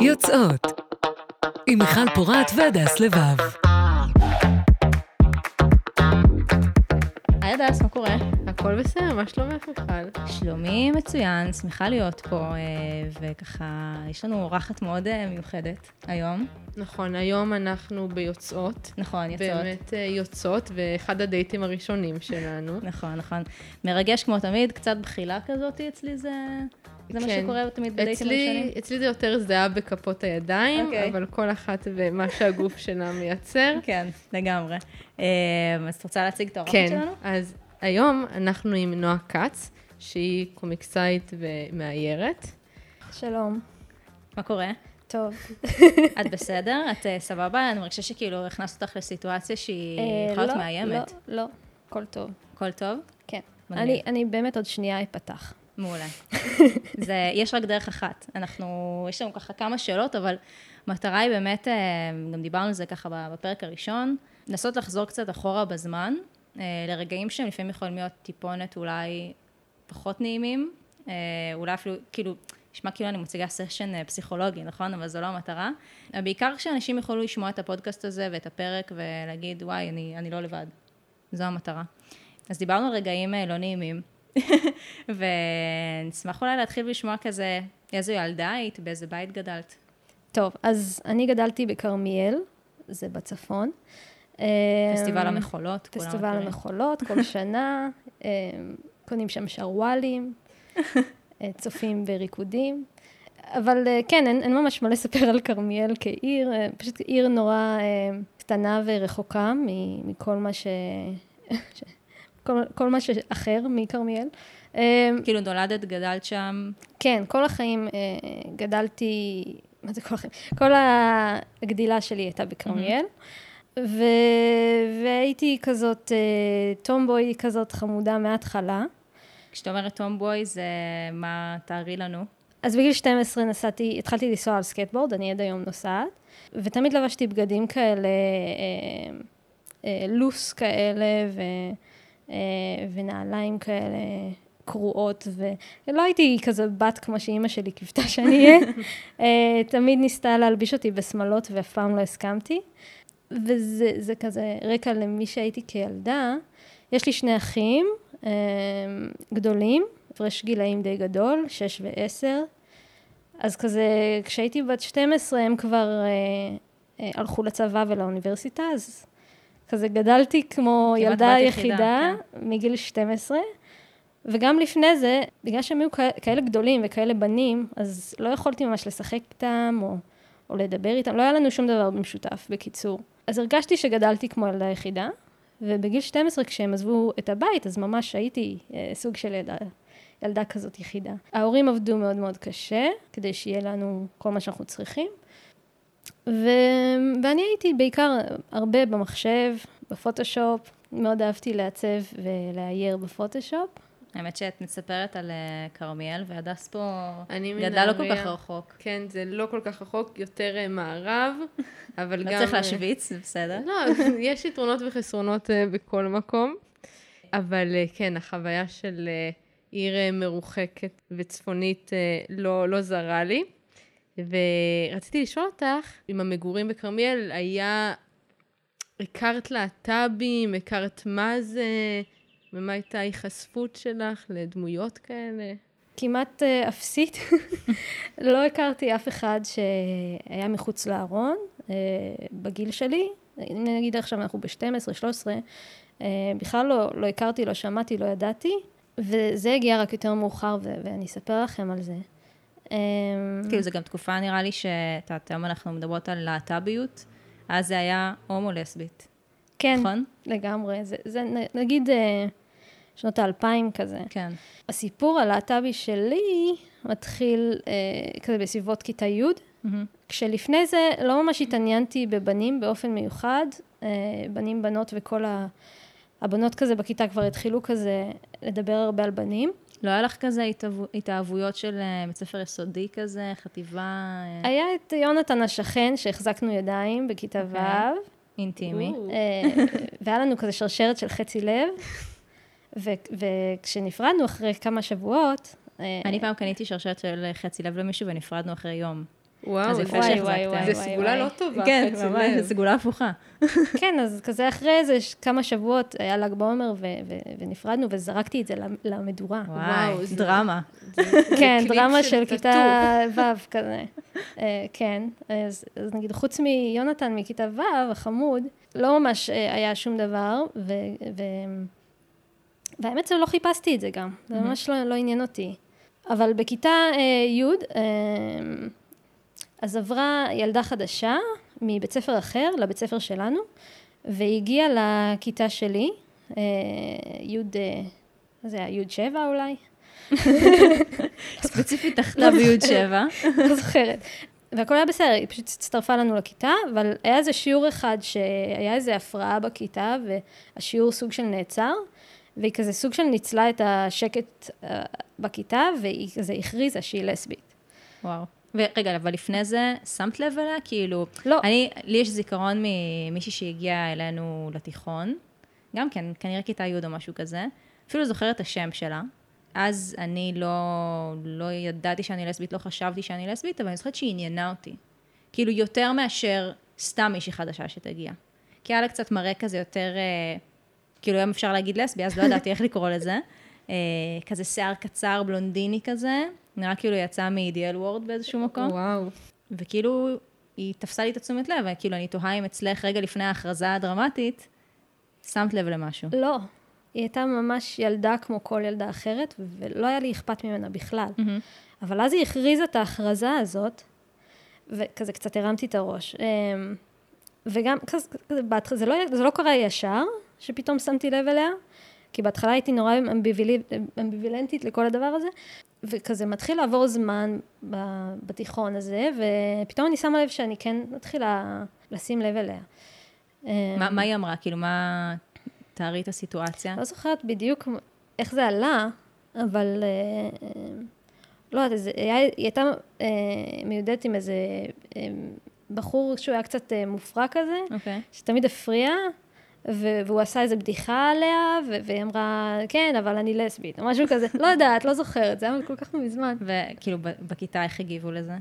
יוצאות עם מיכל פורת והדס לבב. היי הדס, מה קורה? הכל בסדר, מה שלומך מיכל? שלומי מצוין, שמחה להיות פה, אה, וככה, יש לנו אורחת מאוד אה, מיוחדת היום. נכון, היום אנחנו ביוצאות. נכון, יוצאות. באמת אה, יוצאות, ואחד הדייטים הראשונים שלנו. נכון, נכון. מרגש כמו תמיד, קצת בחילה כזאת אצלי זה... זה מה כן. שקורה תמיד בדייטים הראשונים? אצלי זה יותר זהה בכפות הידיים, אוקיי. אבל כל אחת ומה שהגוף שלה מייצר. כן, לגמרי. אה, אז את רוצה להציג את האורחת כן, שלנו? אז היום אנחנו עם נועה כץ, שהיא קומיקסאית ומאיירת. שלום, מה קורה? טוב. את בסדר? את אה, סבבה? אני מרגישה שכאילו הכנסת אותך לסיטואציה שהיא אה, יכולה להיות לא, מאיימת. לא, לא, הכל טוב. הכל טוב? כן. אני, אני באמת עוד שנייה אפתח. מעולה. זה, יש רק דרך אחת. אנחנו, יש לנו ככה כמה שאלות, אבל המטרה היא באמת, אה, גם דיברנו על זה ככה בפרק הראשון, לנסות לחזור קצת אחורה בזמן, אה, לרגעים שהם לפעמים יכולים להיות טיפונת אולי פחות נעימים, אה, אולי אפילו, כאילו, נשמע כאילו אני מציגה סשן פסיכולוגי, נכון? אבל זו לא המטרה. בעיקר שאנשים יוכלו לשמוע את הפודקאסט הזה ואת הפרק ולהגיד, וואי, אני, אני לא לבד. זו המטרה. אז דיברנו על רגעים לא נעימים, ונשמח אולי להתחיל לשמוע כזה, איזו ילדה היית, באיזה בית גדלת. טוב, אז אני גדלתי בכרמיאל, זה בצפון. פסטיבל אמ, המחולות, כולם פסטיבל מכירים. המחולות, כל שנה. אמ, קונים שם שרוואלים, אה, צופים בריקודים. אבל אה, כן, אין, אין ממש מה לספר על כרמיאל כעיר, אה, פשוט עיר נורא קטנה ורחוקה מכל מה ש... כל, כל מה שאחר מכרמיאל. אה, כאילו נולדת, גדלת שם, כן, כל החיים אה, גדלתי, מה זה כל החיים? כל הגדילה שלי הייתה בכרמיאל. ו... והייתי כזאת אה, tomboy כזאת חמודה מההתחלה. כשאת אומרת tomboy, זה מה, תארי לנו. אז בגיל 12 נסעתי, התחלתי לנסוע על סקייטבורד, אני עד היום נוסעת, ותמיד לבשתי בגדים כאלה, אה, אה, לוס כאלה, ו, ונעליים כאלה קרועות, ולא הייתי כזה בת כמו שאימא שלי קיוותה שאני אהיה. אה, תמיד ניסתה להלביש אותי בשמלות ואף פעם לא הסכמתי. וזה זה כזה רקע למי שהייתי כילדה. יש לי שני אחים אה, גדולים, הפרש גילאים די גדול, שש ועשר. אז כזה, כשהייתי בת 12 הם כבר אה, אה, הלכו לצבא ולאוניברסיטה, אז כזה גדלתי כמו ילדה יחידה, יחידה מגיל 12. וגם לפני זה, בגלל שהם היו כ- כאלה גדולים וכאלה בנים, אז לא יכולתי ממש לשחק איתם או, או לדבר איתם, לא היה לנו שום דבר במשותף, בקיצור. אז הרגשתי שגדלתי כמו ילדה יחידה, ובגיל 12 כשהם עזבו את הבית, אז ממש הייתי אה, סוג של ילדה, ילדה כזאת יחידה. ההורים עבדו מאוד מאוד קשה, כדי שיהיה לנו כל מה שאנחנו צריכים. ו... ואני הייתי בעיקר הרבה במחשב, בפוטושופ, מאוד אהבתי לעצב ולאייר בפוטושופ. האמת שאת מספרת על אה, כרמיאל, והדס פה אני גדלה לא כל. כך רחוק. כן, זה לא כל כך רחוק, יותר אה, מערב, אבל גם... לא צריך אה, להשוויץ, זה בסדר. לא, יש יתרונות וחסרונות בכל מקום. אבל כן, החוויה של עיר מרוחקת וצפונית לא, לא זרה לי. ורציתי לשאול אותך, אם המגורים בכרמיאל היה... הכרת להט"בים, הכרת מה זה, ומה הייתה ההיחשפות שלך לדמויות כאלה? כמעט אה, אפסית. לא הכרתי אף אחד שהיה מחוץ לארון אה, בגיל שלי. נגיד עכשיו אנחנו ב-12, 13, אה, בכלל לא, לא הכרתי, לא שמעתי, לא ידעתי. וזה הגיע רק יותר מאוחר, ואני אספר לכם על זה. אה, כאילו, זו גם תקופה, נראה לי, שאת יודעת, היום אנחנו מדברות על להט"ביות, אז זה היה הומו-לסבית. כן, נכון? לגמרי. זה, זה נגיד אה, שנות האלפיים כזה. כן. הסיפור הלהט"בי שלי מתחיל אה, כזה בסביבות כיתה י'. כשלפני זה לא ממש התעניינתי בבנים באופן מיוחד, אה, בנים, בנות וכל ה... הבנות כזה בכיתה כבר התחילו כזה לדבר הרבה על בנים. לא היה לך כזה התאהבו- התאהבויות של אה, בית ספר יסודי כזה, חטיבה אה, היה את יונתן השכן שהחזקנו ידיים בכיתה ו', אוקיי. אינטימי? או. אה, והיה לנו כזה שרשרת של חצי לב, ו- וכשנפרדנו אחרי כמה שבועות, אני פעם קניתי שרשרת של חצי לב למישהו ונפרדנו אחרי יום. וואו, אז זה- יפה וואי, שהחזקת. וואי, וואי, זה סגולה. לא טובה, כן, ממש, לב. סגולה הפוכה. כן, אז כזה אחרי איזה ש- כמה שבועות היה ל"ג בעומר ו- ו- ונפרדנו וזרקתי את זה למ- למדורה. וואי, זה- דרמה. כן, דרמה של. כיתה ו' כזה. אה, כן, אז אז נגיד, חוץ מיונתן מכיתה ו', החמוד, לא ממש אה, היה שום דבר, ו... ו- והאמת שלא חיפשתי את זה גם, זה ממש לא לא עניין אותי. אבל בכיתה אה, י', אז עברה ילדה חדשה מבית ספר אחר לבית ספר שלנו, והיא הגיעה לכיתה שלי, אה, י', אה, זה היה, י' 7 אולי? ספציפית תחתיו ביוד שבע. לא זוכרת. והכל היה בסדר, היא פשוט הצטרפה לנו לכיתה, אבל היה איזה שיעור אחד שהיה איזה הפרעה בכיתה, והשיעור סוג של נעצר, והיא כזה סוג של ניצלה את השקט אה, בכיתה, והיא כזה הכריזה שהיא לסבית. וואו. ורגע, אבל לפני זה, שמת לב אליה? כאילו... לא. אני, לי יש זיכרון ממישהי שהגיעה אלינו לתיכון, גם כן, כנראה כיתה י' או משהו כזה, אפילו זוכרת את השם שלה. אז אני לא, לא ידעתי שאני לסבית, לא חשבתי שאני לסבית, אבל אני זוכרת שהיא עניינה אותי. כאילו, יותר מאשר סתם מישהי חדשה שתגיע. כי היה לה קצת מראה כזה יותר, אה, כאילו היום אפשר להגיד לסבי, אז לא ידעתי איך לקרוא לזה. אה, כזה שיער קצר, בלונדיני כזה, נראה כאילו יצא מאידיאל וורד באיזשהו מקום. וואו. וכאילו, היא תפסה לי את התשומת לב, וכאילו, אני תוהה אם אצלך רגע לפני ההכרזה הדרמטית, שמת לב למשהו. לא. היא הייתה ממש ילדה כמו כל ילדה אחרת, ולא היה לי אכפת ממנה בכלל. אבל אז היא הכריזה את ההכרזה הזאת, וכזה קצת הרמתי את הראש. אמ, וגם כזה, זה לא, זה לא קרה ישר, שפתאום שמתי לב אליה, כי בהתחלה הייתי נורא אמביבילנטית לכל הדבר הזה, וכזה מתחיל לעבור זמן בתיכון הזה, ופתאום אני שמה לב שאני כן מתחילה לשים לב אליה. אמ, מה, מה היא אמרה? כאילו, מה... תארי את הסיטואציה. לא זוכרת בדיוק איך זה עלה, אבל אה, אה, לא יודעת, היא הייתה אה, מיודדת עם איזה בחור שהוא היה קצת מופרע כזה, אוקיי. שתמיד הפריע, והוא עשה איזה בדיחה עליה, והיא אמרה, כן, אבל אני לסבית, או משהו כזה, לא יודעת, לא זוכרת, זה היה כל כך מזמן. וכאילו, בכיתה איך הגיבו לזה?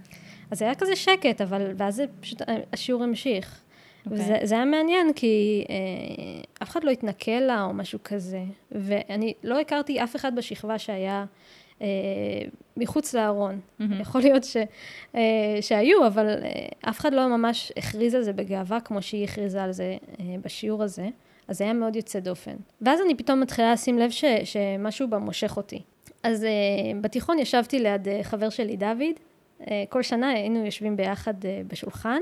אז היה כזה שקט, אבל, ואז זה פשוט, השיעור המשיך. אוקיי. וזה זה היה מעניין, כי אה, אף אחד לא התנכל לה או משהו כזה. ואני לא הכרתי אף אחד בשכבה שהיה אה, מחוץ לארון. מהמם. יכול להיות ש, אה, שהיו, אבל אה, אף אחד לא ממש הכריז על זה בגאווה, כמו שהיא הכריזה על זה אה, בשיעור הזה. אז זה היה מאוד יוצא דופן. ואז אני פתאום מתחילה לשים לב ש, שמשהו בה מושך אותי. אז אה, בתיכון ישבתי ליד אה, חבר שלי, דוד. אה, כל שנה היינו יושבים ביחד אה, בשולחן,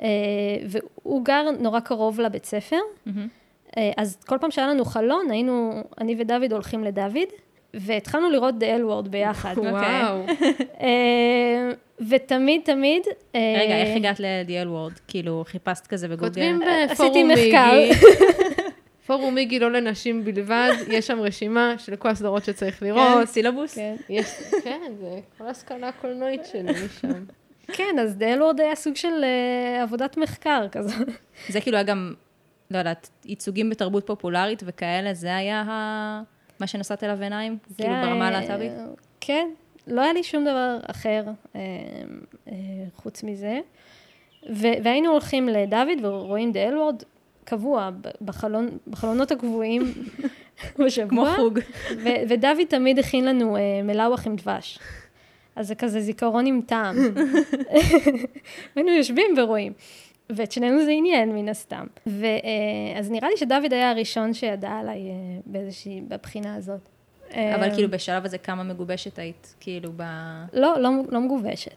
אה, והוא גר נורא קרוב לבית ספר. אה, אז כל פעם שהיה לנו חלון, היינו, אני ודוד הולכים לדוד, והתחלנו לראות The L Word ביחד. וואו. אה, ותמיד, תמיד... אה, רגע, איך הגעת לדיאל וורד? כאילו, חיפשת כזה בגוגל? כותבים בפורום מחקר. מיגי, פורום מיגי לא לנשים בלבד, יש שם רשימה של כל הסדרות שצריך לראות. כן, סילבוס? כן. יש, כן, זה כל ההשכלה הקולנועית שלי משם. כן, אז The L Word היה סוג של אה, עבודת מחקר כזו. זה כאילו היה גם, לא יודעת, ייצוגים בתרבות פופולרית וכאלה, זה היה ה... מה שנשאת אליו עיניים? כאילו ברמה הלהט"בית? כן, לא היה לי שום דבר אחר אה, אה, חוץ מזה. והיינו הולכים לדוד ורואים L Word קבוע, בחלון, בחלונות הקבועים בשבוע. כמו חוג. ודוד תמיד הכין לנו אה, מלאווח עם דבש. אז זה כזה זיכרון עם טעם. היינו יושבים ורואים. ואת שנינו זה עניין, מן הסתם. ואז נראה לי שדוד היה הראשון שידע עליי אה, באיזושהי, בבחינה הזאת. אבל אה, כאילו בשלב הזה כמה מגובשת היית, כאילו ב... לא, לא, לא מגובשת.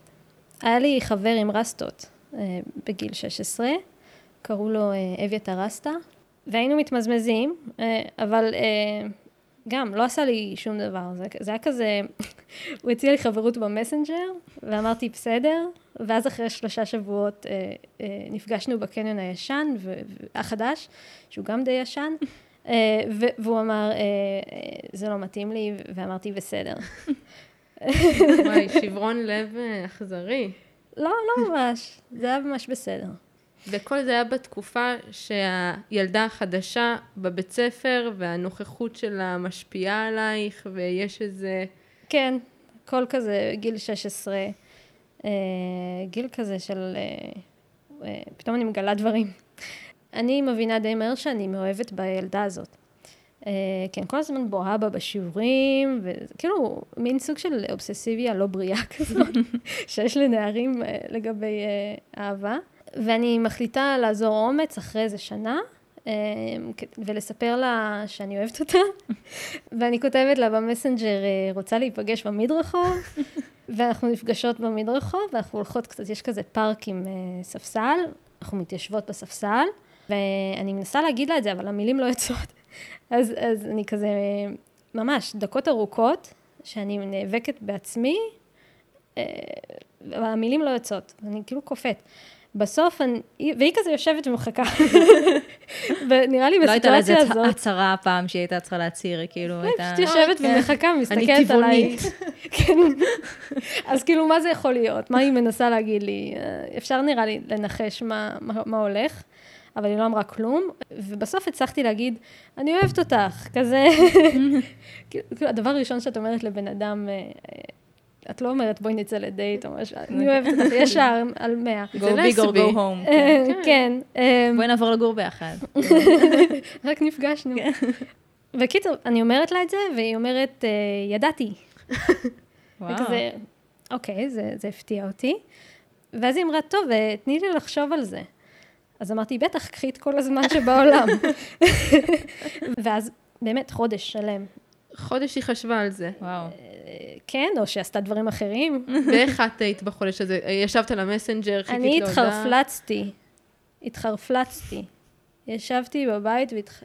היה לי חבר עם רסטות אה, בגיל 16, קראו לו אה, אביתר רסטה, והיינו מתמזמזים, אה, אבל אה, גם לא עשה לי שום דבר. זה, זה היה כזה, הוא הציע לי חברות במסנג'ר, ואמרתי בסדר, ואז אחרי שלושה שבועות אה, אה, נפגשנו בקניון הישן, ו- החדש, שהוא גם די ישן, אה, ו- והוא אמר, אה, אה, זה לא מתאים לי, ואמרתי בסדר. וואי, שברון לב אה, אכזרי. לא, לא ממש, זה היה ממש בסדר. וכל זה היה בתקופה שהילדה החדשה בבית ספר והנוכחות שלה משפיעה עלייך ויש איזה כן, הכל כזה גיל 16, אה, גיל כזה של... אה, אה, פתאום אני מגלה דברים. אני מבינה די מהר שאני מאוהבת בילדה הזאת. כן, כל הזמן בוהה בה בשיעורים, וכאילו, מין סוג של אובססיביה לא בריאה כזאת, שיש לנערים לגבי אה, אהבה. ואני מחליטה לעזור אומץ אחרי איזה שנה, אה, ולספר לה שאני אוהבת אותה, ואני כותבת לה במסנג'ר, אה, רוצה להיפגש במדרחוב, ואנחנו נפגשות במדרחוב, ואנחנו הולכות קצת, יש כזה פארק עם אה, ספסל, אנחנו מתיישבות בספסל, ואני מנסה להגיד לה את זה, אבל המילים לא יוצאות. אז, אז אני כזה, ממש, דקות ארוכות, שאני נאבקת בעצמי, והמילים לא יוצאות, אני כאילו קופאת. בסוף, אני, והיא כזה יושבת ומחכה. ונראה לי בסיטואציה הזאת... לא הייתה לזה הצהרה פעם שהיא הייתה צריכה להצהיר, כאילו, לא, הייתה... פשוט יושבת כן. ומחכה, מסתכלת עליי. כן. אז כאילו, מה זה יכול להיות? מה היא מנסה להגיד לי? אפשר נראה לי לנחש מה, מה, מה הולך. אבל היא לא אמרה כלום, ובסוף הצלחתי להגיד, אני אוהבת אותך, כזה. כאילו, הדבר הראשון שאת אומרת לבן אדם, אה, את לא אומרת בואי נצא לדייט או משהו, אני אוהבת אותך ישר על מאה. go big or go home. כן. כן. אמ, בואי נעבור לגור ביחד. רק נפגשנו. כן. וקיצור, אני אומרת לה את זה, והיא אומרת, אה, ידעתי. וכזה, אוקיי, זה הפתיע אותי. ואז היא אמרה, טוב, אה, תני לי לחשוב על זה. אז אמרתי, בטח, קחי את כל הזמן שבעולם. ואז באמת חודש שלם. חודש היא חשבה על זה. וואו. כן, או שעשתה דברים אחרים. ואיך את היית בחודש הזה? ישבת על המסנג'ר, חיכית להודעה? אני התחרפלצתי. התחרפלצתי. ישבתי בבית והתח...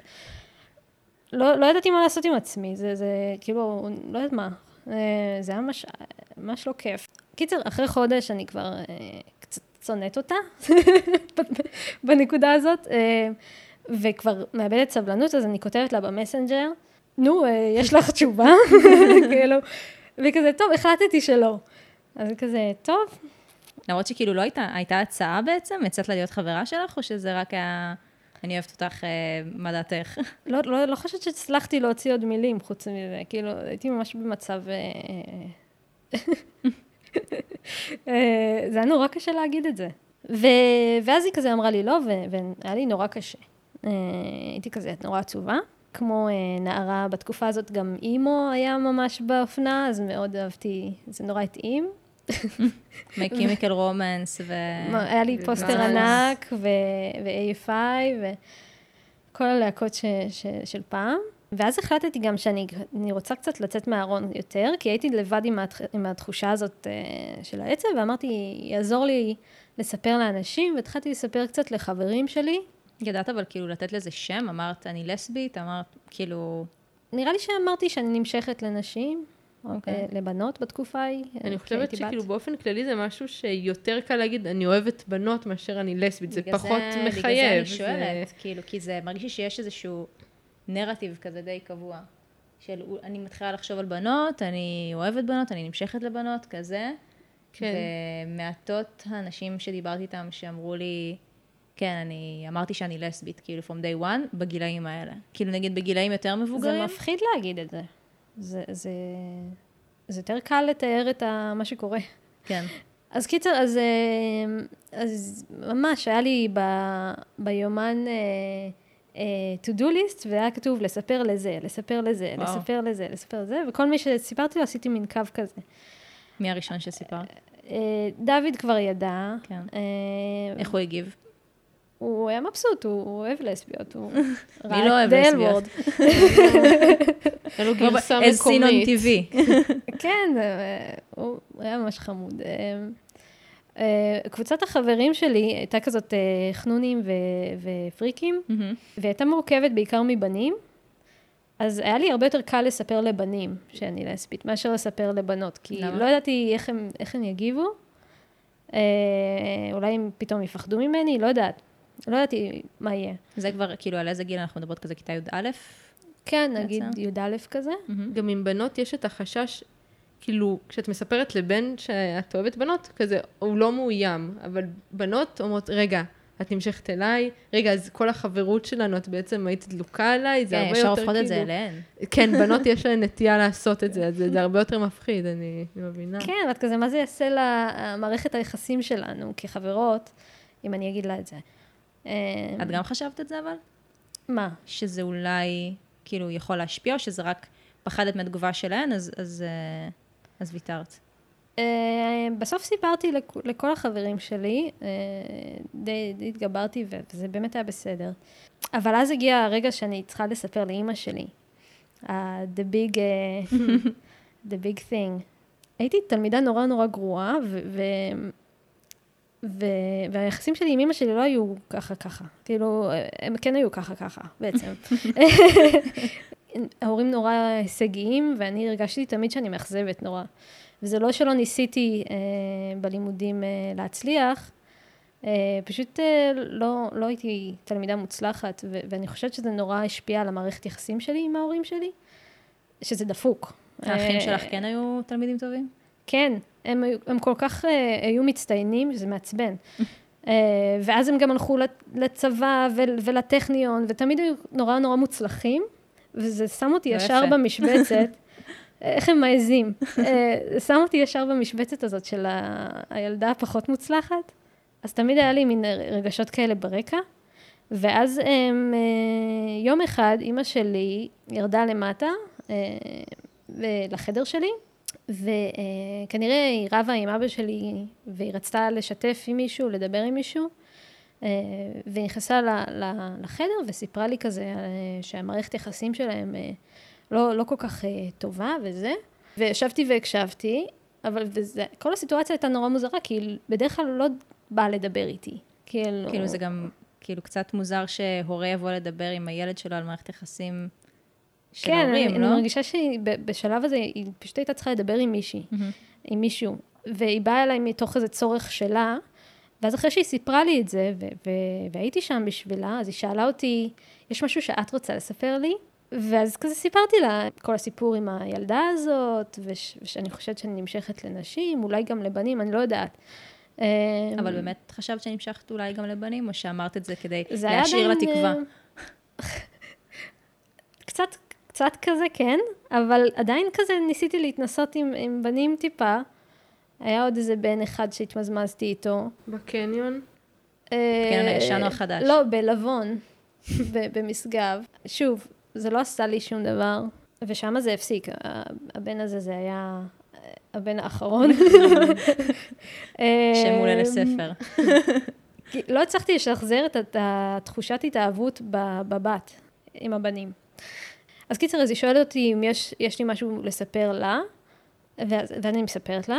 לא, לא ידעתי מה לעשות עם עצמי, זה, זה כאילו, לא יודעת מה. אה, זה היה ממש, ממש לא כיף. קיצר, אחרי חודש אני כבר אה, קצת שונאת אותה, בנקודה הזאת, אה, וכבר מאבדת סבלנות, אז אני כותבת לה במסנג'ר, נו, אה, יש לך תשובה? כאילו, וכזה, טוב, החלטתי שלא. אז כזה, טוב. למרות שכאילו לא הייתה, הייתה הצעה בעצם? יצאת לה להיות חברה שלך, או שזה רק היה, אני אוהבת אותך, אה, מה דעתך? לא, לא, לא חושבת שהצלחתי להוציא עוד מילים חוץ מזה, כאילו, הייתי ממש במצב... זה היה נורא קשה להגיד את זה. ו... ואז היא כזה אמרה לי לא, והיה לי נורא קשה. הייתי כזה נורא עצובה. כמו אה, נערה בתקופה הזאת, גם אימו היה ממש באופנה, אז מאוד אהבתי, זה נורא התאים. מקימיקל רומנס ו... היה לי פוסטר ענק ו-AFI וכל הלהקות של פעם. ואז החלטתי גם שאני רוצה קצת לצאת מהארון יותר, כי הייתי לבד עם, התח, עם התחושה הזאת uh, של העצב, ואמרתי, יעזור לי לספר לאנשים, והתחלתי לספר קצת לחברים שלי, ידעת אבל כאילו לתת לזה שם? אמרת, אני לסבית? אמרת, כאילו... נראה לי שאמרתי שאני נמשכת לנשים, okay. אוקיי. אה, לבנות בתקופה ההיא. אה, אני חושבת שכאילו בת. באופן כללי זה משהו שיותר קל להגיד, אני אוהבת בנות מאשר אני לסבית, זה פחות זה, מחייב. בגלל זה אני שואלת, זה... כאילו, כי זה מרגיש לי שיש איזשהו נרטיב כזה די קבוע. של אני מתחילה לחשוב על בנות, אני אוהבת בנות, אני נמשכת לבנות, כזה. כן. ומעטות הנשים שדיברתי איתן שאמרו לי, כן, אני אמרתי שאני לסבית, כאילו, from day one, בגילאים האלה. כאילו, נגיד בגילאים יותר מבוגרים. זה מפחיד להגיד את זה. זה, זה, זה יותר קל לתאר את ה, מה שקורה. כן. אז קיצר, אז, אה, אז ממש, היה לי ב, ביומן uh, uh, to do list, והיה כתוב לספר לזה, לספר לזה, וואו. לספר לזה, לספר לזה, וכל מי שסיפרתי לו עשיתי מין קו כזה. מי הראשון שסיפרת? דוד כבר ידע. כן. איך הוא הגיב? הוא היה מבסוט, הוא אוהב לסביות, הוא לא אוהב לסביות? אלו גרסה מקומית. איזה סינון טבעי. כן, הוא היה ממש חמוד. אה, קבוצת החברים שלי הייתה כזאת אה, חנונים ופריקים, והיא הייתה מורכבת בעיקר מבנים, אז היה לי הרבה יותר קל לספר לבנים שאני לסבית, מאשר לספר לבנות, כי לא ידעתי איך הם יגיבו. אה, אולי הם פתאום יפחדו ממני, לא יודעת. לא ידעתי מה יהיה. זה כבר, כאילו, על איזה גיל אנחנו מדברות כזה, כיתה י"א? כן, נגיד י"א כזה. גם עם בנות יש את החשש, כאילו, כשאת מספרת לבן שאת אוהבת בנות, כזה, הוא לא מאוים, אבל בנות אומרות, רגע, את נמשכת אליי, רגע, אז כל החברות שלנו, את בעצם היית דלוקה עליי, זה כן, הרבה ישר יותר הופכות את זה כאילו- אליהן. כן, בנות יש להן נטייה לעשות את זה, אז זה, הרבה יותר מפחיד, אני, אני מבינה. כן, את כזה, מה זה יעשה למערכת היחסים שלנו כחברות, אם אני אגיד לה את זה. אה, את גם חשבת את זה אבל? מה? שזה אולי כאילו יכול להשפיע, או שזה רק פחדת מהתגובה שלהן, אז, אז, אה, אז ויתרת. אה, בסוף סיפרתי לכ- לכל החברים שלי, אה, די, די התגברתי וזה באמת היה בסדר. אבל אז הגיע הרגע שאני צריכה לספר לאימא שלי. ה- the big, אה, the big thing. הייתי תלמידה נורא נורא גרועה, ו- ו- והיחסים שלי עם אימא שלי לא היו ככה ככה. כאילו, הם כן היו ככה ככה, בעצם. ההורים נורא הישגיים, ואני הרגשתי תמיד שאני מאכזבת נורא. וזה לא שלא ניסיתי אה, בלימודים אה, להצליח, אה, פשוט אה, לא, לא הייתי תלמידה מוצלחת, ו- ואני חושבת שזה נורא השפיע על המערכת יחסים שלי עם ההורים שלי, שזה דפוק. האחים אה, שלך כן היו תלמידים טובים? כן, הם, הם כל כך אה, היו מצטיינים, שזה מעצבן. אה, ואז הם גם הלכו לצבא ול- ולטכניון, ותמיד היו נורא נורא מוצלחים, וזה שם אותי לא ישר. במשבצת. איך הם מעזים? אה, שם אותי ישר במשבצת הזאת של ה- הילדה הפחות מוצלחת. אז תמיד היה לי מין רגשות כאלה ברקע. ואז הם, אה, יום אחד אימא שלי ירדה למטה ו- לחדר שלי, וכנראה היא רבה עם אבא שלי, והיא רצתה לשתף עם מישהו, לדבר עם מישהו, אה, והיא נכנסה לחדר וסיפרה לי כזה אה, שהמערכת יחסים שלהם אה, לא, לא כל כך אה, טובה וזה. וישבתי והקשבתי, אבל וזה, כל הסיטואציה הייתה נורא מוזרה, כי היא בדרך כלל לא באה לדבר איתי. כאילו, כאילו זה גם, כאילו קצת מוזר שהורה יבוא לדבר עם הילד שלו על מערכת יחסים של כן, ההורים, אני, לא? אני מרגישה שבשלב הזה היא פשוט הייתה צריכה לדבר עם מישהי, עם מישהו, והיא באה אליי מתוך איזה צורך שלה, ואז אחרי שהיא סיפרה לי את זה, ו- ו- והייתי שם בשבילה, אז היא שאלה אותי, יש משהו שאת רוצה לספר לי? ואז כזה סיפרתי לה כל הסיפור עם הילדה הזאת, וש- ושאני חושבת שאני נמשכת לנשים, אולי גם לבנים, אני לא יודעת. אבל אמ, באמת חשבת שנמשכת אולי גם לבנים, או שאמרת את זה כדי זה להשאיר לה תקווה? אה, קצת, קצת כזה, כן, אבל עדיין כזה ניסיתי להתנסות עם, עם בנים טיפה. היה עוד איזה בן אחד שהתמזמזתי איתו. בקניון? כן, הישן או החדש? לא, בלבון, במשגב. שוב, זה לא עשה לי שום דבר, ושם זה הפסיק. הבן הזה, זה היה אה, הבן האחרון. שם מעולה אמ, לספר. לא הצלחתי לשחזר את, התחושת התאהבות ב- בבת, עם הבנים. אז קיצר, אז היא שואלת אותי אם יש, יש לי משהו לספר לה, ואז, ואני מספרת לה,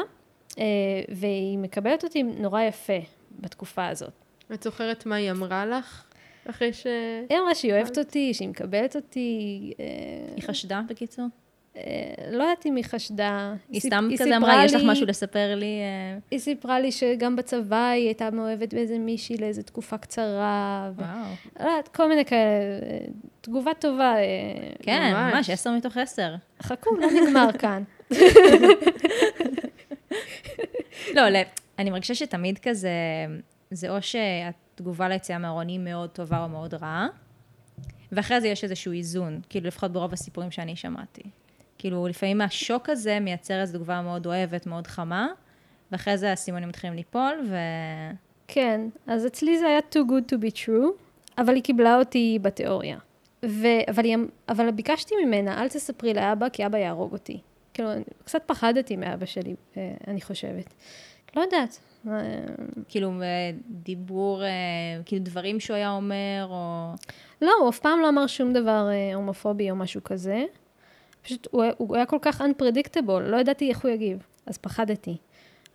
אה, והיא מקבלת אותי נורא יפה בתקופה הזאת. את זוכרת מה היא אמרה לך? אחרי ש... היא אמרה שהיא אוהבת אותי, שהיא מקבלת אותי, אה, היא חשדה, בקיצור? אה, לא יודעת אם היא חשדה. היא סתם כזה סיפרה אמרה, יש לך לי- משהו לספר לי? אה, היא סיפרה לי שגם בצבא היא הייתה מאוהבת באיזה מישהי לאיזה תקופה קצרה. ו... וואו. לא יודעת, כל מיני כאלה, אה, תגובה טובה. כן, ממש. עשר מתוך עשר. חכו, לא נגמר כאן. לא, לא, אני מרגישה שתמיד כזה, זה או שהתגובה ליציאה מהארון היא מאוד טובה או מאוד רעה, ואחרי זה יש איזשהו איזון, כאילו לפחות ברוב הסיפורים שאני שמעתי. כאילו, לפעמים השוק הזה מייצר איזו תגובה מאוד אוהבת, מאוד חמה, ואחרי זה הסימונים מתחילים ליפול, ו... כן, אז אצלי זה היה too good to be true, אבל היא קיבלה אותי בתיאוריה. ו... אבל, היא... אמ- אבל ביקשתי ממנה, אל תספרי לאבא, כי אבא יהרוג אותי. כאילו, קצת פחדתי מאבא שלי, אה, אני חושבת. לא יודעת. אה, כאילו, אה, דיבור, כאילו דברים שהוא היה אומר, או... לא, הוא אף פעם לא אמר שום דבר הומופובי או משהו כזה. פשוט הוא, הוא היה כל כך unpredictable, לא ידעתי איך הוא יגיב, אז פחדתי.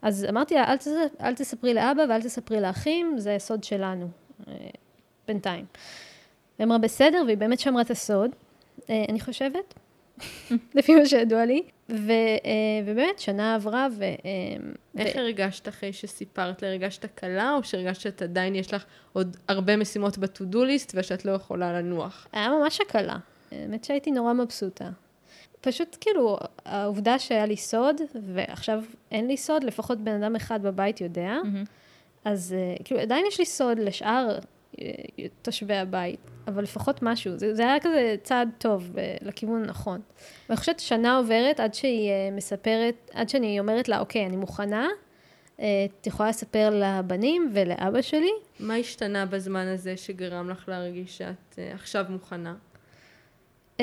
אז אמרתי לה, אל, תס... אל תספרי לאבא ואל תספרי לאחים, זה סוד שלנו, אה, בינתיים. היא אמרה, בסדר, והיא באמת שמרה את הסוד, אה, אני חושבת, לפי מה שידוע לי. ו, אה, ובאמת, שנה עברה, ו... איך ו- הרגשת אחרי שסיפרת לה? הרגשת קלה, או שהרגשת שעדיין יש לך עוד הרבה משימות ב-to-do list ושאת לא יכולה לנוח? היה ממש הקלה. האמת שהייתי נורא מבסוטה. פשוט כאילו, העובדה שהיה לי סוד, ועכשיו אין לי סוד, לפחות בן אדם אחד בבית יודע, אז uh, כאילו עדיין יש לי סוד לשאר uh, תושבי הבית, אבל לפחות משהו. זה, זה היה כזה צעד טוב uh, לכיוון הנכון. ואני חושבת שנה עוברת עד שהיא מספרת, עד שאני אומרת לה, אוקיי, אני מוכנה, את יכולה לספר לבנים ולאבא שלי. מה השתנה בזמן הזה שגרם לך להרגיש שאת עכשיו מוכנה? Uh,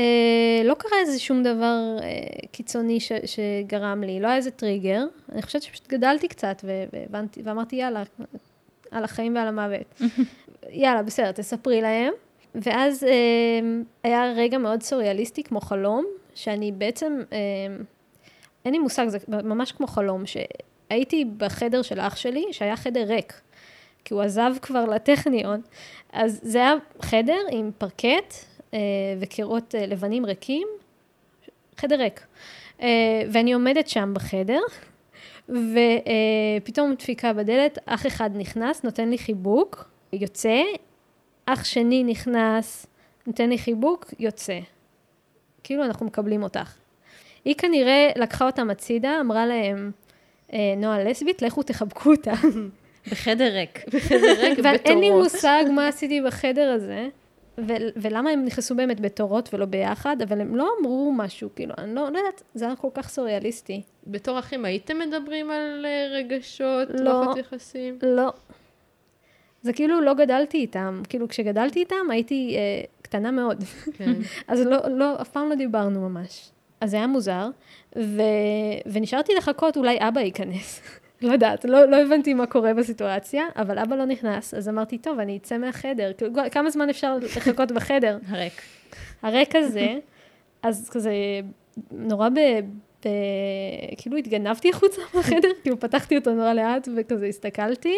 לא קרה איזה שום דבר uh, קיצוני ש, שגרם לי, לא היה איזה טריגר. אני חושבת שפשוט גדלתי קצת והבנתי, ואמרתי, יאללה, על החיים ועל המוות. יאללה, בסדר, תספרי להם. ואז uh, היה רגע מאוד סוריאליסטי, כמו חלום, שאני בעצם, uh, אין לי מושג, זה ממש כמו חלום, שהייתי בחדר של אח שלי, שהיה חדר ריק, כי הוא עזב כבר לטכניון. אז זה היה חדר עם פרקט, אה, וקירות אה, לבנים ריקים, חדר ריק. אה, ואני עומדת שם בחדר, ופתאום דפיקה בדלת, אח אחד נכנס, נותן לי חיבוק, יוצא, אח שני נכנס, נותן לי חיבוק, יוצא. כאילו אנחנו מקבלים אותך. היא כנראה לקחה אותם הצידה, אמרה להם, נועה לסבית, לכו תחבקו אותה. בחדר ריק. בחדר ריק, בתורות. ואין לי מושג מה עשיתי בחדר הזה. ו- ולמה הם נכנסו באמת בתורות ולא ביחד, אבל הם לא אמרו משהו, כאילו, אני לא, לא יודעת, זה היה כל כך סוריאליסטי. בתור אחים הייתם מדברים על אה, רגשות, לא, מערכות יחסים? לא. זה כאילו לא גדלתי איתם, כאילו כשגדלתי איתם הייתי אה, קטנה מאוד. כן. אז לא, לא, אף פעם לא דיברנו ממש. אז זה היה מוזר, ו... ונשארתי לחכות, אולי אבא ייכנס. לא יודעת, לא, לא הבנתי מה קורה בסיטואציה, אבל אבא לא נכנס, אז אמרתי, טוב, אני אצא מהחדר. כאילו, כמה זמן אפשר לחכות בחדר? הריק. הריק הזה, אז כזה נורא ב... ב... כאילו התגנבתי החוצה מהחדר, כאילו פתחתי אותו נורא לאט וכזה הסתכלתי.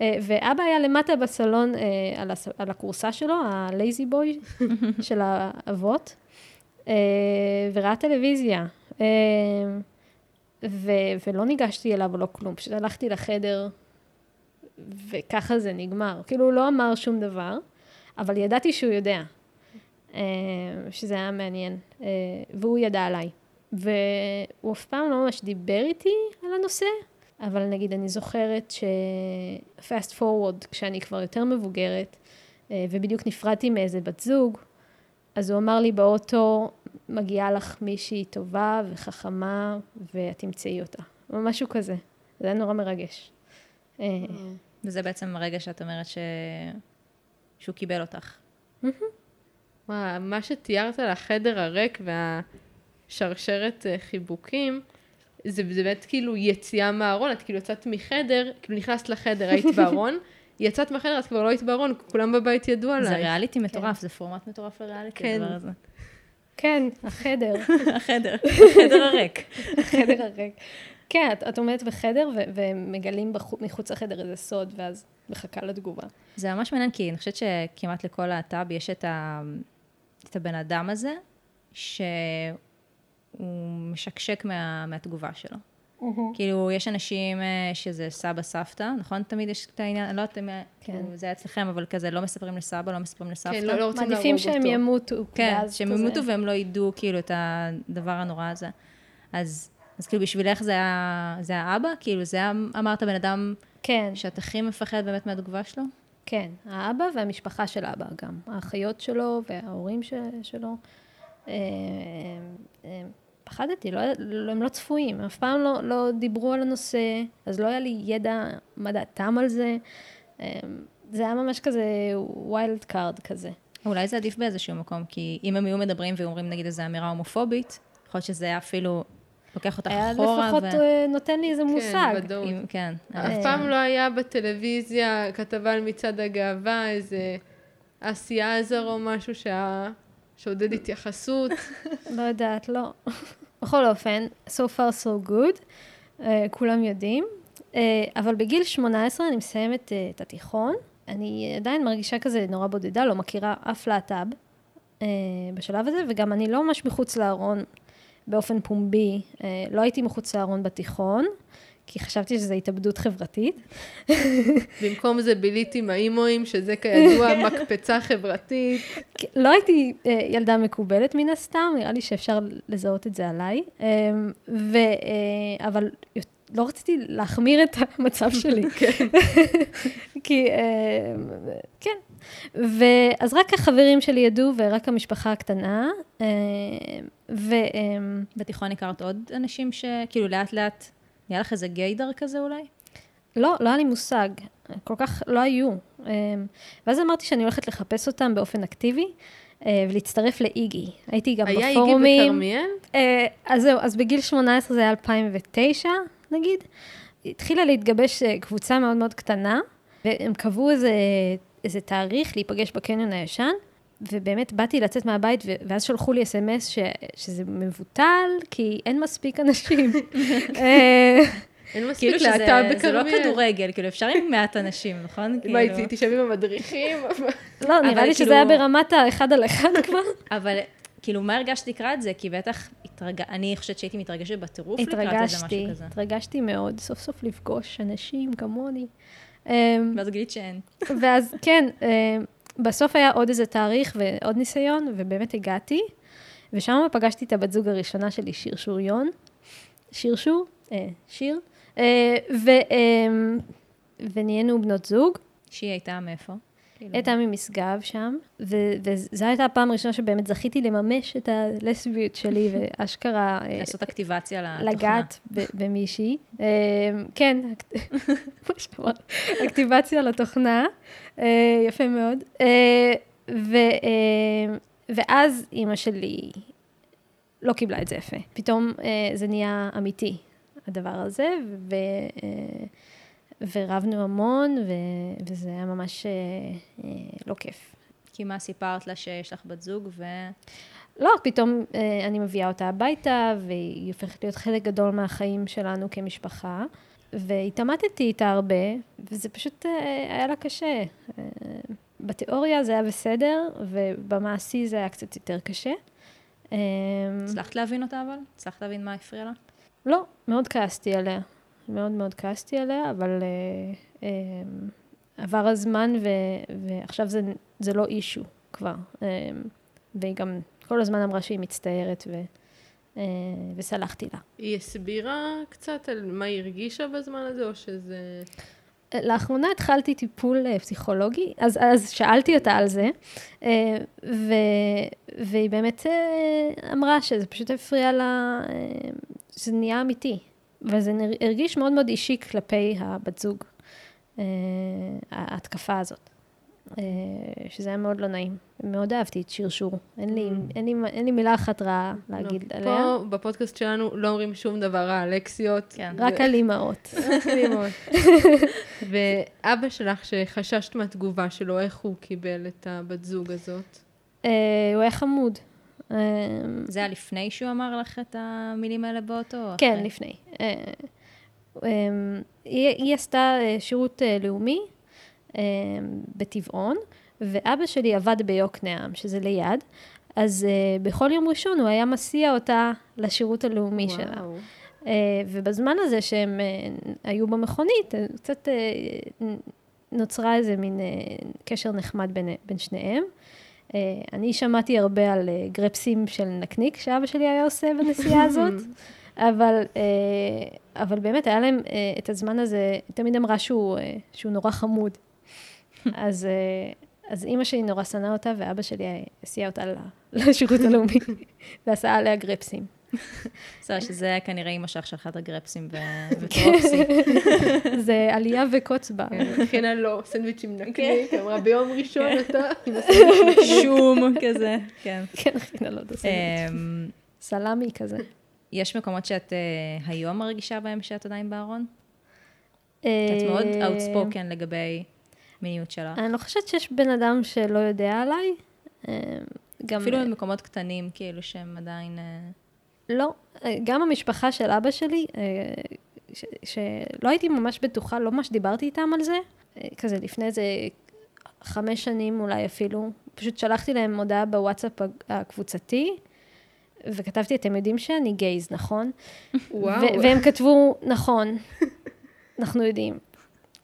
אה, ואבא היה למטה בסלון אה, על, הס... על הכורסה שלו, הלייזי בוי של האבות, אה, וראה טלוויזיה. ו- ולא ניגשתי אליו או לא כלום, פשוט הלכתי לחדר, וככה זה נגמר. כאילו, הוא לא אמר שום דבר, אבל ידעתי שהוא יודע, אה, שזה היה מעניין, אה, והוא ידע עליי. והוא אף פעם לא ממש דיבר איתי על הנושא, אבל נגיד, אני זוכרת ש-fast forward, כשאני כבר יותר מבוגרת, אה, ובדיוק נפרדתי מאיזה בת זוג, אז הוא אמר לי באוטו, מגיעה לך מישהי טובה וחכמה, ואת תמצאי אותה. או משהו כזה. זה היה נורא מרגש. אה, וזה בעצם הרגע שאת אומרת ש... שהוא קיבל אותך. וואו, מה שתיארת על החדר הריק והשרשרת אה, חיבוקים, זה באמת כאילו יציאה מהארון, את כאילו יצאת מחדר, כאילו נכנסת לחדר, היית בארון, יצאת מהחדר, את כבר לא היית בארון, כולם בבית ידעו עלייך. זה ריאליטי מטורף, זה פורמט מטורף לריאליטי, כן. הדבר הזה. כן, החדר. החדר, החדר הריק. החדר הריק. כן, את, את עומדת בחדר ו- ומגלים בחו- מחוץ לחדר איזה סוד, ואז מחכה לתגובה. זה ממש מעניין, כי אני חושבת שכמעט לכל להט"ב יש את, ה... את הבן אדם הזה, שהוא משקשק מה... מהתגובה שלו. כאילו, יש אנשים אה, שזה סבא, סבתא, נכון? תמיד יש את העניין, אני לא יודעת אם כן. זה היה אצלכם, אבל כזה לא מספרים לסבא, לא מספרים לסבתא. כן, לא, לא רוצים להרוג אותו. מעדיפים שהם ימותו. כן, שהם ימותו והם לא ידעו כאילו את הדבר הנורא הזה. אז, אז כאילו בשבילך זה היה, זה היה אבא? כאילו זה היה, אמרת בן אדם כן, שאת הכי מפחד באמת מהתגובה שלו? כן. האבא והמשפחה של אבא גם. האחיות שלו וההורים ש- שלו. אה, אה, פחדתי, לא, לא- הם לא צפויים, אף פעם לא, לא דיברו על הנושא, אז לא היה לי ידע מה דעתם על זה. אה, זה היה ממש כזה wild card כזה. אולי זה עדיף באיזשהו מקום, כי אם הם היו מדברים ואומרים נגיד איזו אמירה הומופובית, יכול להיות שזה היה אפילו לוקח אותך היה אחורה. לפחות אה, נותן לי איזה מושג. ודאות. אם- כן. אף פעם לא היה בטלוויזיה כתבה על מצעד הגאווה, איזה עשייה עזר או משהו שה... שעודד התייחסות. לא יודעת, לא. בכל אופן, so far so good, uh, כולם יודעים. Uh, אבל בגיל 18 אני מסיימת uh, את התיכון. אני עדיין מרגישה כזה נורא בודדה, לא מכירה אף להט"ב uh, בשלב הזה, וגם אני לא ממש מחוץ לארון באופן פומבי. Uh, לא הייתי מחוץ לארון בתיכון, כי חשבתי שזו התאבדות חברתית. במקום זה ביליתי עם האימואים, שזה כידוע מקפצה חברתית. כן, לא הייתי אה, ילדה מקובלת מן הסתם, נראה לי שאפשר לזהות את זה עליי. אה, ו, אה, אבל לא רציתי להחמיר את המצב שלי. כי, אה, כן. ואז רק החברים שלי ידעו, ורק המשפחה הקטנה. ו... אה, בתיכון הכרת עוד אנשים שכאילו לאט לאט, נהיה לך איזה גיידר כזה אולי? לא, לא היה לי מושג. כל כך לא היו. אה, ואז אמרתי שאני הולכת לחפש אותם באופן אקטיבי. אה, ולהצטרף לאיגי. הייתי גם היה בפורומים. איגי בכרמיאל? אה, אז זהו, אז בגיל 18 זה היה 2009, נגיד. התחילה להתגבש אה, קבוצה מאוד מאוד קטנה, והם קבעו איזה, איזה תאריך להיפגש בקניון הישן, ובאמת באתי לצאת מהבית, ואז שלחו לי אס.אם.אס ש- שזה מבוטל, כי אין מספיק אנשים. אה, אין מספיק כאילו שזה להט"ב זה לא בכרמיאל. כדורגל, כאילו אפשר עם מעט אנשים, נכון? מה, כאילו- הייתי תשב עם המדריכים? לא, נראה לי שזה כאילו- היה ברמת האחד על אחד כבר. אבל כאילו, מה הרגשת לקראת זה? כי בטח, התרג... אני חושבת שהייתי מתרגשת בטירוף לקראת איזה משהו התרגשתי, כזה. התרגשתי מאוד, סוף סוף לפגוש אנשים כמוני. אמ, ואז גילית שאין. ואז כן, אה, בסוף היה עוד איזה תאריך ועוד ניסיון, ובאמת הגעתי, ושם פגשתי את הבת זוג הראשונה שלי, שיר שוריון. שיר שור? אה, שיר. אה, ו, אה, ונהיינו בנות זוג. שהיא הייתה מאיפה? כאילו, הייתה ממשגב שם, ו- וזו הייתה הפעם הראשונה שבאמת זכיתי לממש את הלסביות שלי, ואשכרה... אה, לעשות אקטיבציה לתוכנה. לגעת במישהי. אה, כן, אקטיבציה לתוכנה, אה, יפה מאוד. ו- ואז אימא שלי לא קיבלה את זה יפה. פתאום זה נהיה אמיתי, הדבר הזה, ו- ורבנו המון, ו- וזה היה ממש אה, אה, לא כיף. כי מה סיפרת לה שיש לך בת זוג, ו... לא, פתאום אה, אני מביאה אותה הביתה, והיא הופכת להיות חלק גדול מהחיים שלנו כמשפחה. והתעמתתי איתה הרבה, וזה פשוט אה, היה לה קשה. אה, בתיאוריה זה היה בסדר, ובמעשי זה היה קצת יותר קשה. אה, הצלחת להבין אותה אבל? הצלחת להבין מה הפריע לה? לא, מאוד כעסתי עליה. מאוד מאוד כעסתי עליה, אבל אה, אה, עבר הזמן ו, ועכשיו זה, זה לא אישו כבר. אה, והיא גם כל הזמן אמרה שהיא מצטערת ו, אה, וסלחתי לה. היא הסבירה קצת על מה היא הרגישה בזמן הזה, או שזה... לאחרונה התחלתי טיפול אה, פסיכולוגי, אז, אז שאלתי אותה על זה, אה, ו, והיא באמת אה, אמרה שזה פשוט הפריע לה, אה, שזה נהיה אמיתי, וזה הרגיש מאוד מאוד אישי כלפי הבת זוג, אה, ההתקפה הזאת, אה, שזה היה מאוד לא נעים. מאוד אהבתי את שרשור, אין לי, אין לי, אין לי מילה אחת רעה להגיד לא, עליה, פה בפודקאסט שלנו לא אומרים שום דבר רע על לקסיות. כן. רק על אימהות. רק על אימהות. ואבא שלך, שחששת מהתגובה שלו, איך הוא קיבל את הבת זוג הזאת? אה, הוא היה חמוד. אה, זה היה לפני שהוא אמר לך את המילים האלה באוטו? או כן, אחרי? לפני. אה, אה, היא, היא עשתה שירות לאומי בטבעון, ואבא שלי עבד ביוקנעם, שזה ליד, אז בכל יום ראשון הוא היה מסיע אותה לשירות הלאומי שלה. וואו. אה, ובזמן הזה שהם היו במכונית, קצת נוצרה איזה מין קשר נחמד בין, בין שניהם. אה, אני שמעתי הרבה על אה, גרפסים של נקניק שאבא שלי היה עושה בנסיעה הזאת, אבל, אה, אבל באמת היה להם את הזמן הזה, תמיד אמרה שהוא, שהוא נורא חמוד. אז, אז אימא שלי נורא שנאה אותה, ואבא שלי הסיע אותה לשירות הלאומי, ועשה עליה גרפסים. בסדר, שזה כנראה אימא שלך שלחה את הגרפסים וטרופסי. זה עלייה וקוץ בה. כן, הכינה לו סנדוויץ' עם נקניק, אמרה ביום ראשון אתה עם הסנדוויץ'. שום כזה, כן. כן, הכינה לו את. אמ, סלמי כזה. יש מקומות שאת אה, היום מרגישה בהם שאת עדיין בארון? אה, את מאוד outspoken לגבי מיניות שלך. אני לא חושבת שיש בן אדם שלא יודע עליי. אה, גם... אפילו במקומות קטנים, כאילו, שהם עדיין... לא, אה, גם המשפחה של אבא שלי, אה, ש- שלא הייתי ממש בטוחה, לא ממש דיברתי איתם על זה, אה, כזה לפני איזה חמש שנים אולי אפילו, פשוט שלחתי להם הודעה בוואטסאפ הקבוצתי, וכתבתי, אתם יודעים שאני גייז, נכון? וואו. והם כתבו, נכון, אנחנו יודעים.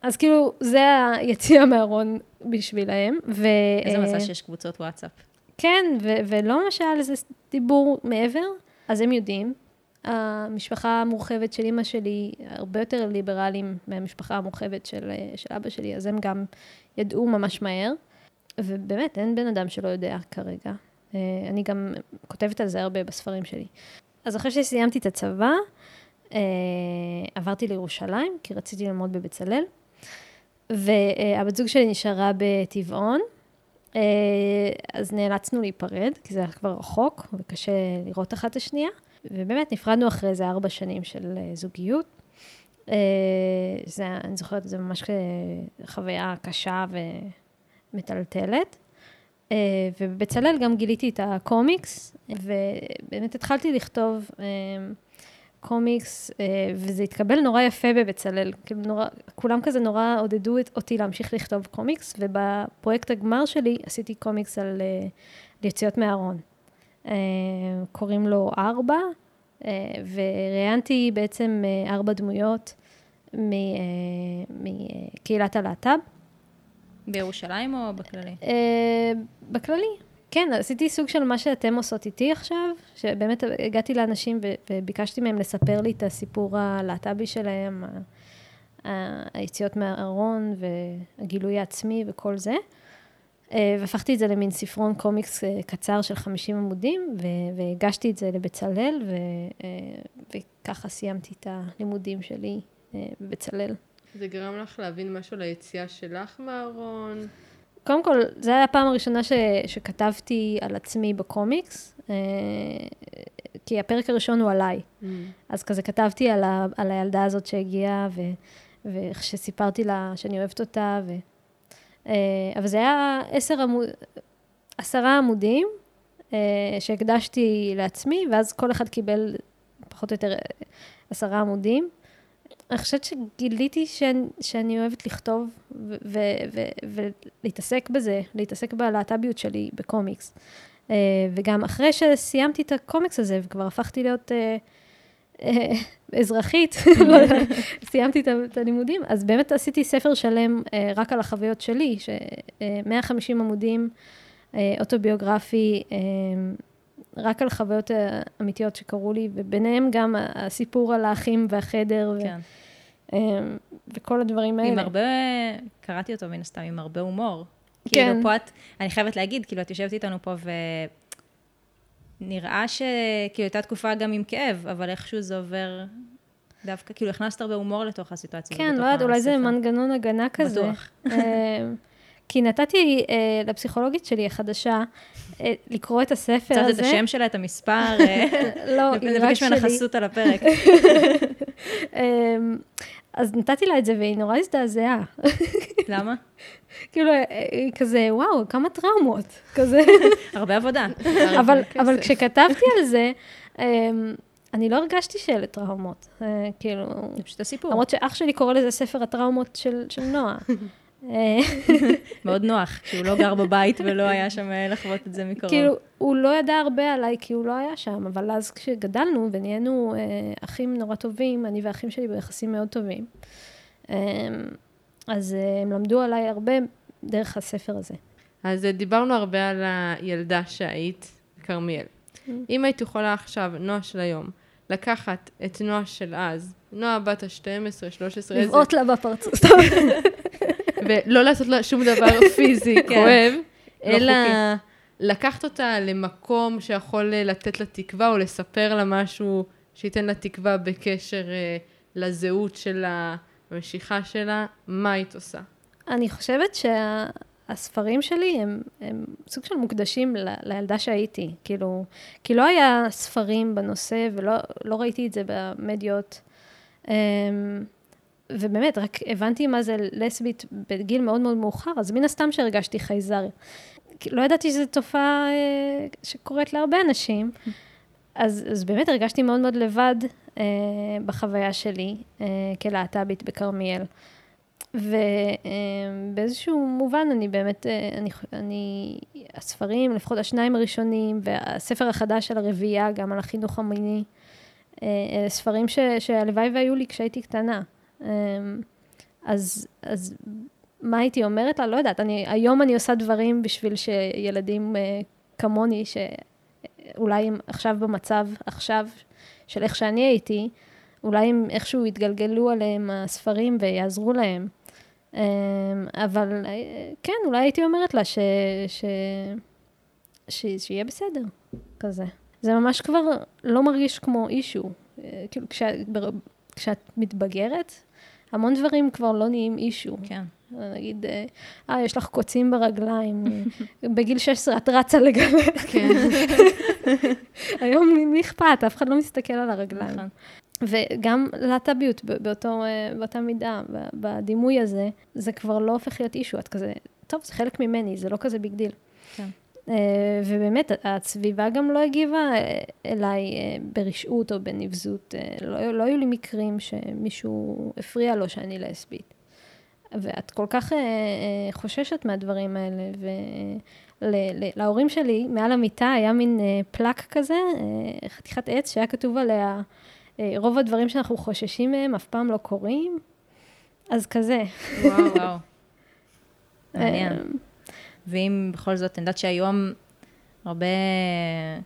אז כאילו, זה היציאה מהארון בשבילהם. ו- איזה מזל שיש קבוצות וואטסאפ. כן, ולא ממש היה לזה דיבור מעבר, אז הם יודעים. המשפחה המורחבת של אימא שלי הרבה יותר ליברליים מהמשפחה המורחבת של, של אבא שלי, אז הם גם ידעו ממש מהר. ובאמת, אין בן אדם שלא יודע כרגע. אה, אני גם כותבת על זה הרבה בספרים שלי. אז אחרי שסיימתי את הצבא, אה, עברתי לירושלים, כי רציתי ללמוד בבצלאל, והבת זוג שלי נשארה בטבעון, אז נאלצנו להיפרד, כי זה היה כבר רחוק וקשה לראות אחת את השנייה, ובאמת נפרדנו אחרי איזה ארבע שנים של זוגיות. זה, אני זוכרת, זה ממש חוויה קשה ומטלטלת. אה, ובבצלאל גם גיליתי את הקומיקס, ובאמת התחלתי לכתוב אה, קומיקס, אה, וזה התקבל נורא יפה בבצלאל. כאילו נורא, כולם כזה נורא עודדו אותי להמשיך לכתוב קומיקס, ובפרויקט הגמר שלי עשיתי קומיקס על יציאות מהארון. קוראים לו ארבע, וראיינתי בעצם ארבע דמויות מקהילת הלהט"ב. בירושלים או בכללי? אה, בכללי, כן, עשיתי סוג של מה שאתם עושות איתי עכשיו, שבאמת הגעתי לאנשים וביקשתי מהם לספר לי את הסיפור הלהט"בי שלהם, היציאות מהארון והגילוי העצמי וכל זה. אה, והפכתי את זה למין ספרון קומיקס אה, קצר של 50 עמודים, והגשתי את זה לבצלאל, וככה סיימתי את הלימודים שלי בבצלאל. זה גרם לך להבין משהו על היציאה שלך מהארון? קודם כל, זו הייתה הפעם הראשונה ש, שכתבתי על עצמי בקומיקס, אה, כי הפרק הראשון הוא עליי. Mm. אז כזה כתבתי על, ה, על הילדה הזאת שהגיעה, ו, ושסיפרתי לה שאני אוהבת אותה, ו, אה, אבל זה היה עשר עמוד, עשרה עמודים אה, שהקדשתי לעצמי, ואז כל אחד קיבל פחות או יותר עשרה עמודים. אני חושבת שגיליתי שאני, שאני אוהבת לכתוב ולהתעסק בזה, להתעסק בלהט"ביות שלי בקומיקס. Uh, וגם אחרי שסיימתי את הקומיקס הזה, וכבר הפכתי להיות uh, uh, אזרחית, לא סיימתי את הלימודים, אז באמת עשיתי ספר שלם רק על החוויות שלי, ש-150 עמודים uh, אוטוביוגרפי, רק על חוויות אמיתיות שקרו לי, וביניהם גם הסיפור על האחים והחדר. כן. אמ, וכל הדברים האלה. עם הרבה, קראתי אותו מן הסתם, עם הרבה הומור. כן. כאילו פה את, אני חייבת להגיד, כאילו את יושבת איתנו פה ונראה שכאילו הייתה תקופה גם עם כאב, אבל איכשהו זה עובר דווקא, כאילו הכנסת הרבה הומור לתוך הסיטואציה. כן, לא יודעת, אולי זה מנגנון הגנה כזה. בטוח. אמ, כי נתתי אה, לפסיכולוגית שלי החדשה אה, לקרוא את הספר הזה. קצת את השם שלה, את המספר. אה, לא, היא רק שלי. לבקש ממנה חסות על הפרק. אמ, אז נתתי לה את זה והיא נורא הזדעזעה. למה? כאילו, היא כזה, וואו, כמה טראומות, כזה. הרבה עבודה. אבל, כשכתבתי על זה, אמ, אני לא הרגשתי שאלה טראומות, אה, כאילו... זה פשוט הסיפור. למרות שאח שלי קורא לזה ספר הטראומות של נועה. מאוד נוח, שהוא לא גר בבית ולא היה שם אה, לחוות את זה מקרוב. כאילו, הוא לא ידע הרבה עליי כי הוא לא היה שם, אבל אז כשגדלנו ונהיינו אה, אחים נורא טובים, אני ואחים שלי ביחסים מאוד טובים, אה, אז אה, הם למדו עליי הרבה דרך הספר הזה. אז אה, דיברנו הרבה על הילדה שהיית, כרמיאל. Mm. אם היית יכולה עכשיו, נועה של היום, לקחת את נועה של אז, נועה בת ה-12, 13, איזה... לבעוט לה בפרצוף. ולא לעשות לה שום דבר פיזי כן. כואב, לא אלא לקחת אותה למקום שיכול אה, לתת לה תקווה, או לספר לה משהו שייתן לה תקווה בקשר אה, לזהות שלה, המשיכה שלה, מה היית עושה? אני חושבת שהספרים שלי הם, הם סוג של מוקדשים ל, לילדה שהייתי. כאילו, כי לא היה ספרים בנושא ולא לא ראיתי את זה במדיות. אמ, ובאמת, רק הבנתי מה זה לסבית בגיל מאוד מאוד מאוחר, אז מן הסתם שהרגשתי חייזר. לא ידעתי שזו תופעה אה, שקורית להרבה אנשים. אז, אז באמת הרגשתי מאוד מאוד לבד אה, בחוויה שלי אה, כלהט"בית בכרמיאל. ובאיזשהו אה, מובן אני באמת, אה, אני, אני, הספרים, לפחות השניים הראשונים, והספר החדש של הרביעייה, גם על החינוך המיני, אה, ספרים ש, שהלוואי והיו לי כשהייתי קטנה. אמ, אז, אז מה הייתי אומרת לה? לא יודעת. אני, היום אני עושה דברים בשביל שילדים uh, כמוני, שאולי הם עכשיו במצב, עכשיו, של איך שאני הייתי, אולי הם איכשהו יתגלגלו עליהם הספרים ויעזרו להם. אמ, אבל אה, כן, אולי הייתי אומרת לה ש... ש... ש... שיהיה בסדר, כזה. זה ממש כבר לא מרגיש כמו אישו. אה, כאילו, כשאת, כשאת מתבגרת, המון דברים כבר לא נהיים אישו. כן. נגיד, אה, אה יש לך קוצים ברגליים, בגיל 16 את רצה לגלות. כן. היום מי אכפת? אף אחד לא מסתכל על הרגליים. נכון. וגם להט"ביות באותו, אה, באותה מידה, בדימוי הזה, זה כבר לא הופך להיות אישו, את כזה, טוב, זה חלק ממני, זה לא כזה big deal. אה, ובאמת, הסביבה גם לא הגיבה אה, אליי ברשעות או בנבזות. לא, לא היו לי מקרים שמישהו הפריע לו שאני לסבית. ואת כל כך חוששת מהדברים האלה, ולהורים שלי, מעל המיטה היה מין פלק כזה, חתיכת עץ שהיה כתוב עליה, אה, רוב הדברים שאנחנו חוששים מהם אף פעם לא קורים, אז כזה. וואו, וואו. מעניין. ואם בכל זאת, אני יודעת שהיום הרבה,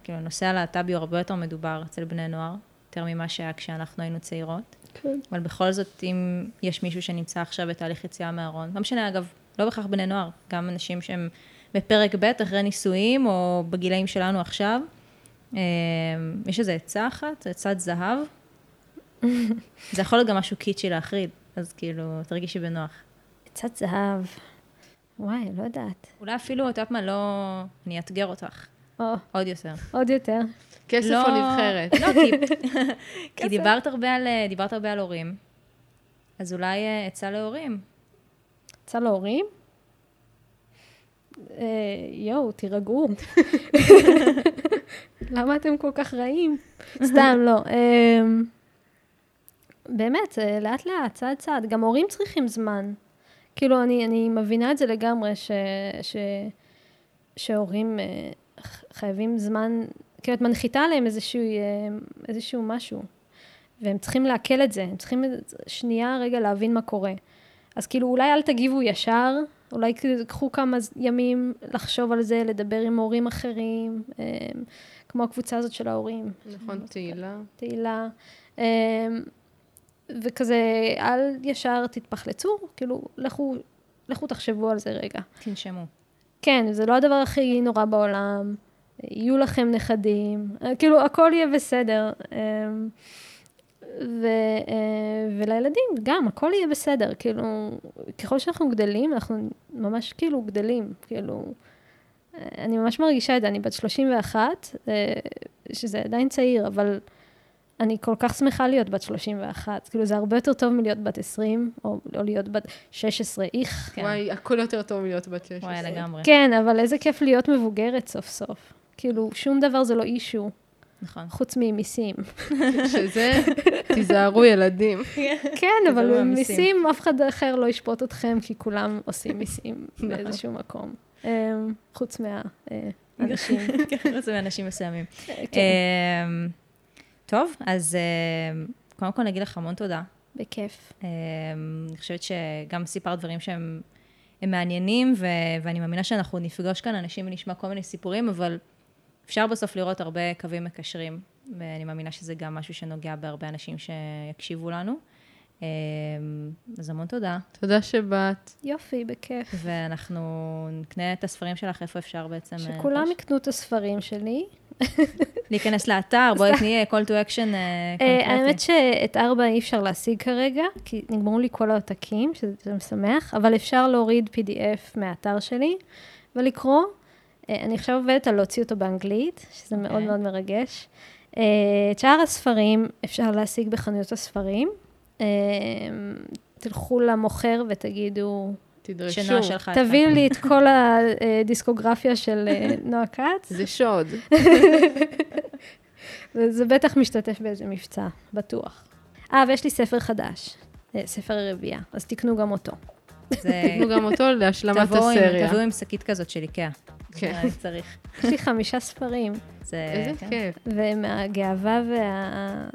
כאילו, נושא הלהט"בי הוא הרבה יותר מדובר אצל בני נוער, יותר ממה שהיה כשאנחנו היינו צעירות. כן. אבל בכל זאת, אם יש מישהו שנמצא עכשיו בתהליך יציאה מהארון, לא משנה, אגב, לא בהכרח בני נוער, גם אנשים שהם בפרק ב' אחרי נישואים, או בגילאים שלנו עכשיו, אה, יש איזו עצה אחת, עצת זהב. זה יכול להיות גם משהו קיצ'י להחריד, אז כאילו, תרגישי בנוח. עצת זהב. וואי, לא יודעת. אולי אפילו, את יודעת מה, לא... אני אאתגר אותך. או, עוד יותר. עוד יותר. כסף לא- או נבחרת? לא, כי, כי דיברת, הרבה על, דיברת הרבה על הורים, אז אולי אה, עצה להורים. עצה להורים? אה, יואו, תירגעו. למה אתם כל כך רעים? סתם, לא. אה, באמת, אה, לאט לאט, צעד צעד. גם הורים צריכים זמן. כאילו, אני, אני מבינה את זה לגמרי, ש, ש, שהורים אה, חייבים זמן, כאילו, את מנחיתה עליהם איזשהו, אה, איזשהו משהו. והם צריכים לעכל את זה, הם צריכים שנייה רגע להבין מה קורה. אז כאילו, אולי אל תגיבו ישר, אולי קחו כמה ימים לחשוב על זה, לדבר עם הורים אחרים, אה, כמו הקבוצה הזאת של ההורים. נכון, תהילה. תהילה. וכזה, אל ישר תתפחלצו, כאילו, לכו, לכו תחשבו על זה רגע. תנשמו. כן, זה לא הדבר הכי נורא בעולם, יהיו לכם נכדים, כאילו, הכל יהיה בסדר. אמ, ו, אה, ולילדים גם, הכל יהיה בסדר, כאילו, ככל שאנחנו גדלים, אנחנו ממש כאילו גדלים, כאילו, אה, אני ממש מרגישה את זה, אני בת 31, אה, שזה עדיין צעיר, אבל אני כל כך שמחה להיות בת 31, כאילו, זה הרבה יותר טוב מלהיות בת 20, או, או להיות בת 16, איך. כן. וואי, הכל יותר טוב מלהיות בת 16. וואי, לגמרי. כן, אבל איזה כיף להיות מבוגרת סוף סוף. כאילו, שום דבר זה לא אישו, נכון. חוץ ממיסים. שזה, תיזהרו ילדים. כן, אבל לא מיסים. אף אחד אחר לא ישפוט אתכם, כי כולם עושים מיסים באיזשהו מקום. אמ, חוץ מהאנשים. חוץ מאנשים מסוימים. טוב, אז אמ, קודם כל נגיד לך המון תודה. בכיף. אמ, אני חושבת שגם סיפרת דברים שהם הם מעניינים, ו- ואני מאמינה שאנחנו נפגוש כאן אנשים ונשמע כל מיני סיפורים, אבל אפשר בסוף לראות הרבה קווים מקשרים, ואני מאמינה שזה גם משהו שנוגע בהרבה אנשים שיקשיבו לנו. אמ, אז המון תודה, תודה שבאת. יופי, בכיף. ואנחנו נקנה את הספרים שלך, איפה אפשר בעצם... אה, שכולם? יקנו את הספרים שלי. להיכנס לאתר, בואי תני call to action אה, אה, קונקרטי. האמת שאת ארבע אי אפשר להשיג כרגע, כי נגמרו לי כל העותקים, שזה משמח, אבל אפשר להוריד PDF מהאתר שלי ולקרוא. אה, אני עכשיו עובדת על להוציא אותו באנגלית, שזה מאוד אוקיי. מאוד מרגש. אה, את שאר הספרים אפשר להשיג בחנויות הספרים. תלכו למוכר ותגידו, תדרשו. שנועה שלחה. תביאו לי את כל הדיסקוגרפיה של אה, נועה כץ. זה שוד. זה בטח משתתף באיזה מבצע, בטוח. אה, ויש לי ספר חדש, אה, ספר הרביעייה, אז תקנו גם אותו. תנו גם אותו להשלמת תבואו הסריה. תביאו עם שקית כזאת של איקאה. כן. צריך. יש לי חמישה ספרים, זה... איזה כן. כיף. ומהגאווה וה...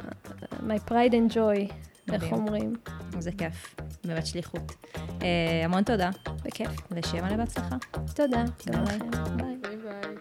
my pride and joy, מדהים. איך אומרים? זה כיף, באמת שליחות. אה, המון תודה. בכיף. ושיהיה מלא בהצלחה. תודה. גם לכם. ביי. ביי. ביי.